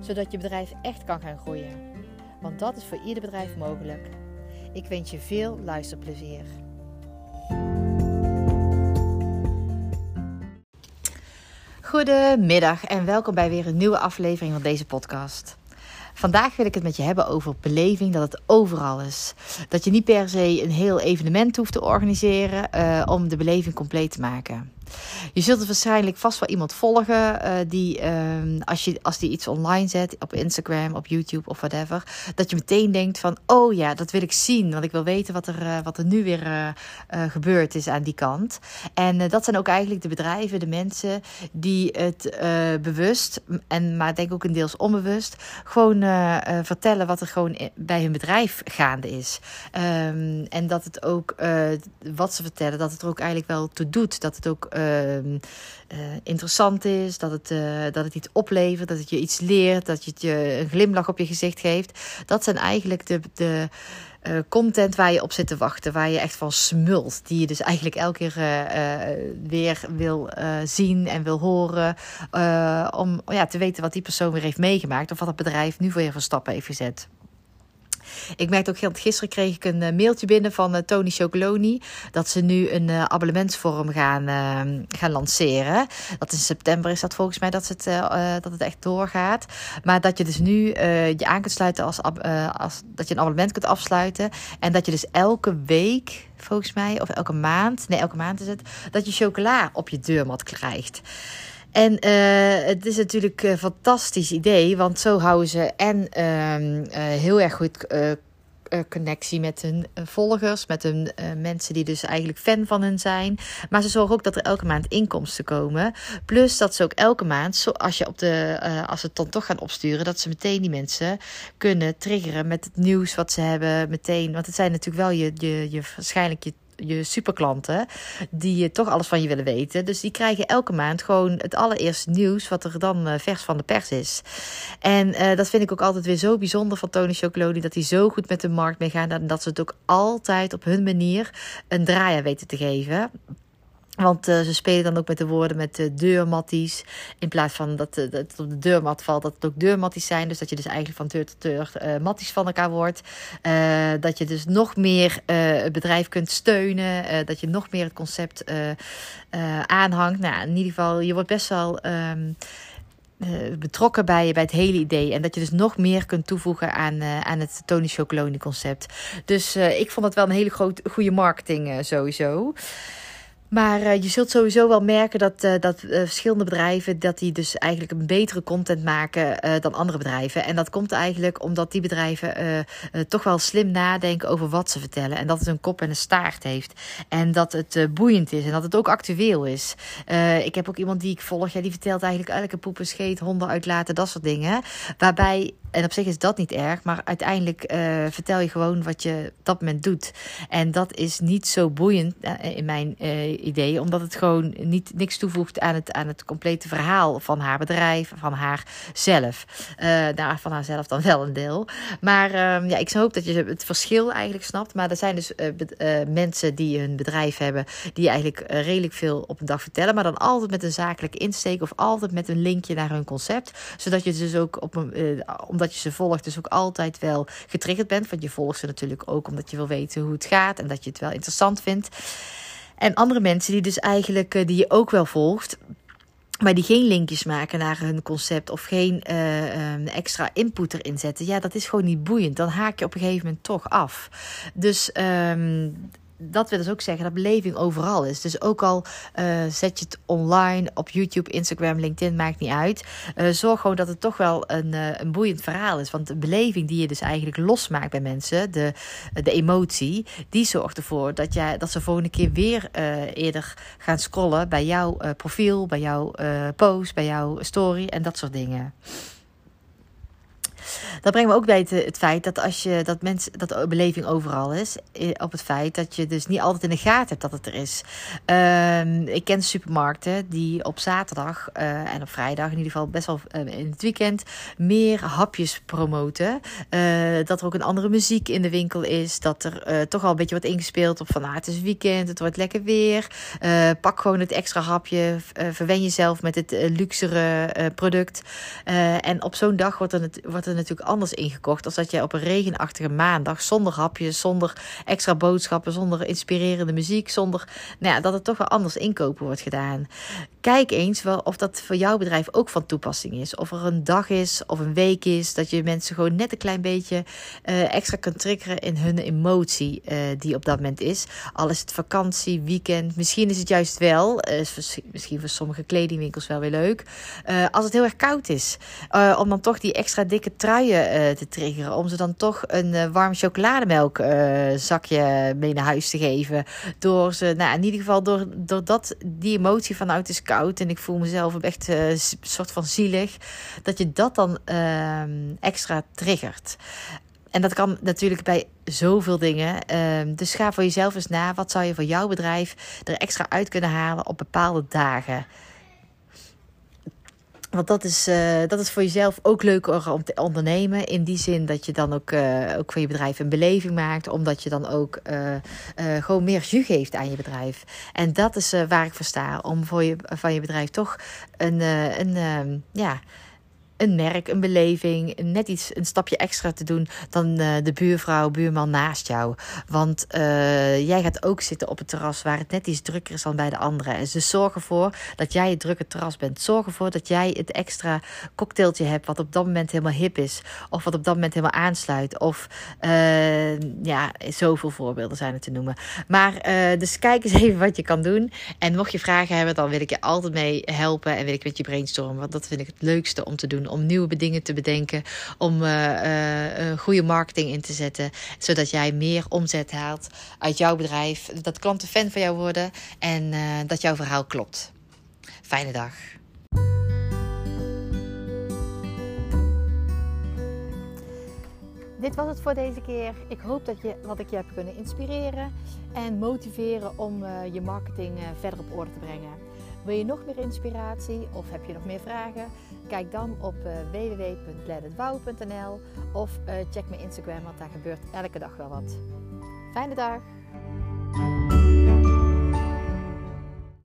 zodat je bedrijf echt kan gaan groeien. Want dat is voor ieder bedrijf mogelijk. Ik wens je veel luisterplezier. Goedemiddag en welkom bij weer een nieuwe aflevering van deze podcast. Vandaag wil ik het met je hebben over beleving, dat het overal is. Dat je niet per se een heel evenement hoeft te organiseren uh, om de beleving compleet te maken. Je zult het waarschijnlijk vast wel iemand volgen uh, die, uh, als, je, als die iets online zet op Instagram, op YouTube of whatever, dat je meteen denkt van, oh ja, dat wil ik zien, want ik wil weten wat er, uh, wat er nu weer uh, gebeurd is aan die kant. En dat zijn ook eigenlijk de bedrijven, de mensen die het bewust, en maar denk ook een deels onbewust, gewoon vertellen wat er gewoon bij hun bedrijf gaande is. Um, en dat het ook, wat ze vertellen, dat het er ook eigenlijk wel toe doet, dat het ook interessant is, dat het, uh, dat het iets oplevert, dat het je iets leert, dat het je een glimlach op je gezicht geeft. Dat zijn eigenlijk de, de uh, content waar je op zit te wachten, waar je echt van smult. Die je dus eigenlijk elke keer weer wil zien en wil horen. om ja, te weten wat die persoon weer heeft meegemaakt of wat het bedrijf nu voor je van stappen heeft gezet. Ik merkte ook, gisteren kreeg ik een eh, mailtje binnen van uh, Tony Chocoloni. Dat ze nu een uh, abonnementsvorm gaan, uh, gaan lanceren. Dat in september is dat volgens mij dat het, dat het echt doorgaat. Maar dat je dus nu je aan kunt sluiten als, als dat je een abonnement kunt afsluiten. En dat je dus elke week volgens mij, of elke maand, nee, elke maand is het, dat je chocola op je deurmat krijgt. En uh, het is natuurlijk een fantastisch idee, want zo houden ze en uh, uh, heel erg goed connectie met hun volgers, met hun mensen die dus eigenlijk fan van hen zijn. Maar ze zorgen ook dat er elke maand inkomsten komen. Plus dat ze ook elke maand, als, je op de, als ze het dan toch gaan opsturen, dat ze meteen die mensen kunnen triggeren met het nieuws wat ze hebben. Meteen, want het zijn natuurlijk wel je, je, je waarschijnlijk je je superklanten, die toch alles van je willen weten. Dus die krijgen elke maand gewoon het allereerste nieuws wat er dan uh, vers van de pers is. En uh, dat vind ik ook altijd weer zo bijzonder van Tony Chocoloni, dat hij zo goed met de markt meegaan en dat ze het ook altijd op hun manier een draai weten te geven. Want uh, ze spelen dan ook met de woorden met de deurmatties. In plaats van dat, uh, dat het op de deurmat valt, dat het ook deurmatties zijn. Dus dat je dus eigenlijk van deur tot deur uh, matties van elkaar wordt. dat je dus nog meer het bedrijf kunt steunen. dat je nog meer het concept aanhangt. Nou, in ieder geval, je wordt best wel. Um, betrokken bij, bij het hele idee. En dat je dus nog meer kunt toevoegen aan, aan het Tony Chocoloni concept. Dus ik vond het wel een hele groot, goede marketing sowieso. Maar uh, je zult sowieso wel merken dat, uh, dat uh, verschillende bedrijven... dat die dus eigenlijk een betere content maken dan andere bedrijven. En dat komt eigenlijk omdat die bedrijven toch wel slim nadenken over wat ze vertellen. En dat het een kop en een staart heeft. En dat het boeiend is en dat het ook actueel is. ik heb ook iemand die ik volg, ja, die vertelt eigenlijk elke poep scheet, honden uitlaten, dat soort dingen. Waarbij en op zich is dat niet erg, maar uiteindelijk vertel je gewoon wat je op dat moment doet. En dat is niet zo boeiend in mijn idee, omdat het gewoon niet, niks toevoegt aan het, aan het complete verhaal van haar bedrijf, van haar zelf. nou, van haarzelf dan wel een deel. Maar ehm, ja, ik hoop dat je het verschil eigenlijk snapt. Maar er zijn dus mensen die hun bedrijf hebben, die eigenlijk redelijk veel op een dag vertellen, maar dan altijd met een zakelijke insteek of altijd met een linkje naar hun concept. Zodat je dus ook op een omdat je ze volgt, dus ook altijd wel getriggerd bent. Want je volgt ze natuurlijk ook omdat je wil weten hoe het gaat en dat je het wel interessant vindt. En andere mensen die dus eigenlijk, eh, die je ook wel volgt, maar die geen linkjes maken naar hun concept of geen uh, um, extra input erin zetten. Ja, dat is gewoon niet boeiend. Dan haak je op een gegeven moment toch af. Dus um, dat wil dus ook zeggen dat beleving overal is. Dus ook al uh, zet je het online op YouTube, Instagram, LinkedIn, maakt niet uit. Uh, zorg gewoon dat het toch wel een, uh, een boeiend verhaal is. Want de beleving die je dus eigenlijk losmaakt bij mensen, de, de emotie, die zorgt ervoor dat, jij, dat ze volgende keer weer eerder gaan scrollen bij jouw profiel, bij jouw post, bij jouw story en dat soort dingen. Dat brengt me ook bij het, het feit dat als je dat mensen dat beleving overal is, op het feit dat je dus niet altijd in de gaten hebt dat het er is. Ehm, ik ken supermarkten die op zaterdag uh, en op vrijdag in ieder geval best wel in het weekend meer hapjes promoten. Dat er ook een andere muziek in de winkel is, dat er toch al een beetje wat ingespeeld op van ah, het is weekend, het wordt lekker weer. pak gewoon het extra hapje, verwen jezelf met het luxere product. en op zo'n dag wordt er, wordt er natuurlijk anders ingekocht als dat je op een regenachtige maandag zonder hapjes, zonder extra boodschappen, zonder inspirerende muziek, zonder nou ja, dat het toch wel anders inkopen wordt gedaan. Kijk eens wel of dat voor jouw bedrijf ook van toepassing is. Of er een dag is of een week is dat je mensen gewoon net een klein beetje uh, extra kan triggeren in hun emotie uh, die op dat moment is. Al is het vakantie, weekend, misschien is het juist wel, uh, misschien voor sommige kledingwinkels wel weer leuk, als het heel erg koud is. om dan toch die extra dikke truien te triggeren. Om ze dan toch een warm chocolademelk zakje mee naar huis te geven. Door ze, nou in ieder geval door, door dat, die emotie vanuit het is koud en ik voel mezelf echt een soort van zielig. Dat je dat dan uh, extra triggert. En dat kan natuurlijk bij zoveel dingen. Uh, dus ga voor jezelf eens na. Wat zou je voor jouw bedrijf er extra uit kunnen halen op bepaalde dagen? Want dat is, uh, dat is voor jezelf ook leuker om te ondernemen. In die zin dat je dan ook, uh, ook van je bedrijf een beleving maakt. Omdat je dan ook uh, gewoon meer jus geeft aan je bedrijf. En dat is waar ik voor sta. Om voor je, van je bedrijf toch een, een ehm, ja, een merk, een beleving, net iets, een stapje extra te doen dan uh, de buurvrouw, buurman naast jou. Want uh, jij gaat ook zitten op het terras waar het net iets drukker is dan bij de anderen. En ze zorgen ervoor dat jij het drukke terras bent. Zorg ervoor dat jij het extra cocktailtje hebt wat op dat moment helemaal hip is. Of wat op dat moment helemaal aansluit. Of uh, ja, zoveel voorbeelden zijn er te noemen. Maar dus kijk eens even wat je kan doen. En mocht je vragen hebben, dan wil ik je altijd mee helpen. En wil ik met je brainstormen. Want dat vind ik het leukste om te doen om nieuwe dingen te bedenken, om uh, uh, goede marketing in te zetten, zodat jij meer omzet haalt uit jouw bedrijf, dat klanten fan van jou worden en dat jouw verhaal klopt. Fijne dag. Dit was het voor deze keer. Ik hoop dat je wat ik je heb kunnen inspireren en motiveren om je marketing verder op orde te brengen. Wil je nog meer inspiratie of heb je nog meer vragen? Kijk dan op uh, www.letitbouwen.nl of uh, check mijn Instagram, want daar gebeurt elke dag wel wat. Fijne dag!